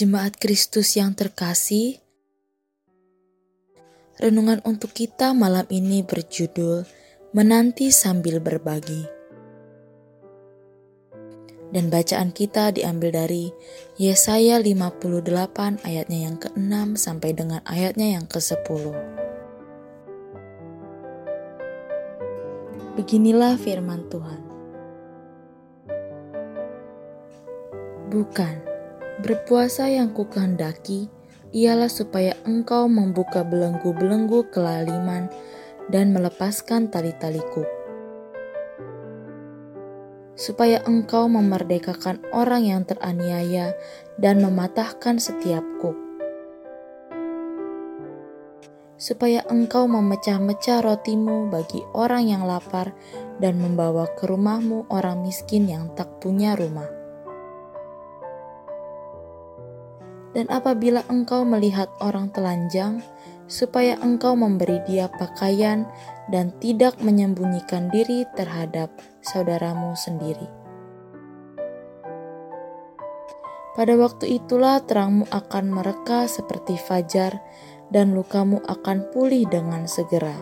Jemaat Kristus yang terkasih, renungan untuk kita malam ini berjudul Menanti Sambil Berbagi. Dan bacaan kita diambil dari Yesaya 58 ayatnya yang ke-6 sampai dengan ayatnya yang ke-10. Beginilah firman Tuhan. Bukan, berpuasa yang kukehendaki ialah supaya engkau membuka belenggu-belenggu kelaliman dan melepaskan tali-taliku. Supaya engkau memerdekakan orang yang teraniaya dan mematahkan setiap kuk. Supaya engkau memecah-mecah rotimu bagi orang yang lapar dan membawa ke rumahmu orang miskin yang tak punya rumah Dan apabila engkau melihat orang telanjang, supaya engkau memberi dia pakaian dan tidak menyembunyikan diri terhadap saudaramu sendiri. Pada waktu itulah terangmu akan mereka seperti fajar, dan lukamu akan pulih dengan segera.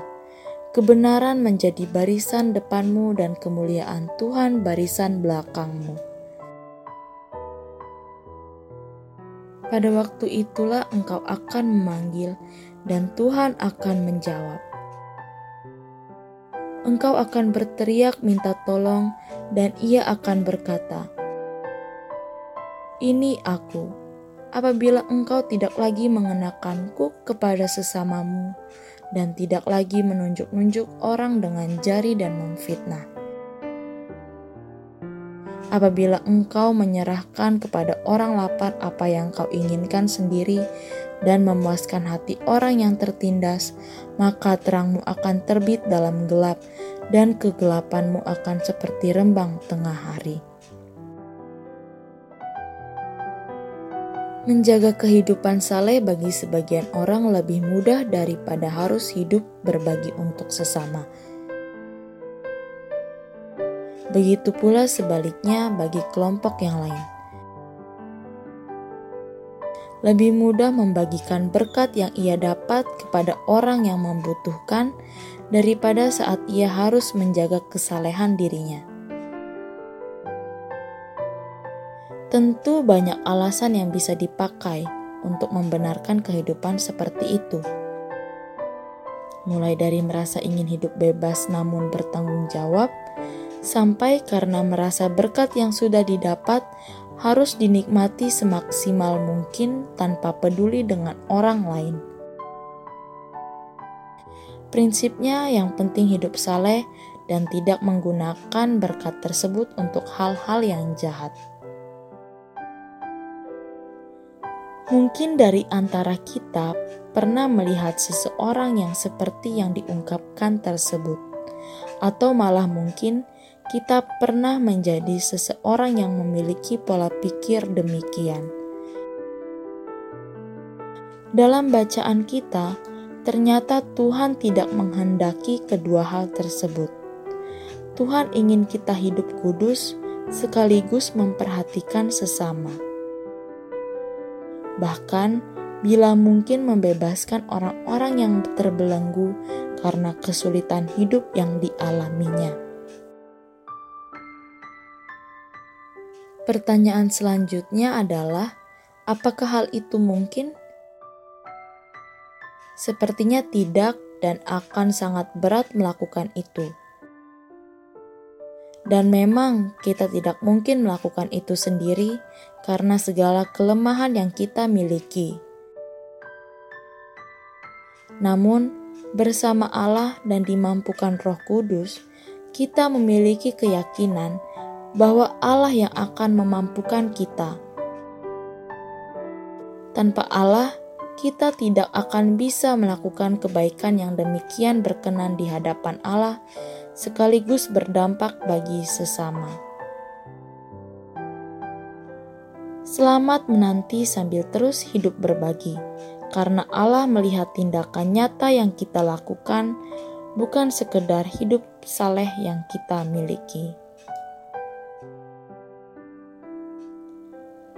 Kebenaran menjadi barisan depanmu, dan kemuliaan Tuhan barisan belakangmu. Pada waktu itulah engkau akan memanggil, dan Tuhan akan menjawab. Engkau akan berteriak minta tolong, dan Ia akan berkata, "Ini Aku." Apabila engkau tidak lagi mengenakan kuk kepada sesamamu, dan tidak lagi menunjuk-nunjuk orang dengan jari dan memfitnah apabila engkau menyerahkan kepada orang lapar apa yang kau inginkan sendiri dan memuaskan hati orang yang tertindas, maka terangmu akan terbit dalam gelap dan kegelapanmu akan seperti rembang tengah hari. Menjaga kehidupan saleh bagi sebagian orang lebih mudah daripada harus hidup berbagi untuk sesama Begitu pula sebaliknya bagi kelompok yang lain. Lebih mudah membagikan berkat yang ia dapat kepada orang yang membutuhkan daripada saat ia harus menjaga kesalehan dirinya. Tentu banyak alasan yang bisa dipakai untuk membenarkan kehidupan seperti itu. Mulai dari merasa ingin hidup bebas namun bertanggung jawab, sampai karena merasa berkat yang sudah didapat harus dinikmati semaksimal mungkin tanpa peduli dengan orang lain. Prinsipnya, yang penting hidup saleh dan tidak menggunakan berkat tersebut untuk hal-hal yang jahat. Mungkin dari antara kita pernah melihat seseorang yang seperti yang diungkapkan tersebut, atau malah mungkin kita pernah menjadi seseorang yang memiliki pola pikir demikian. Dalam bacaan kita, ternyata Tuhan tidak menghendaki kedua hal tersebut. Tuhan ingin kita hidup kudus sekaligus memperhatikan sesama. Bahkan, bila mungkin membebaskan orang-orang yang terbelenggu karena kesulitan hidup yang dialaminya. Pertanyaan selanjutnya adalah, apakah hal itu mungkin? Sepertinya tidak, dan akan sangat berat melakukan itu. Dan memang kita tidak mungkin melakukan itu sendiri karena segala kelemahan yang kita miliki. Namun, bersama Allah dan dimampukan Roh Kudus, kita memiliki keyakinan bahwa Allah yang akan memampukan kita. Tanpa Allah, kita tidak akan bisa melakukan kebaikan yang demikian berkenan di hadapan Allah, sekaligus berdampak bagi sesama. Selamat menanti sambil terus hidup berbagi, karena Allah melihat tindakan nyata yang kita lakukan, bukan sekedar hidup saleh yang kita miliki.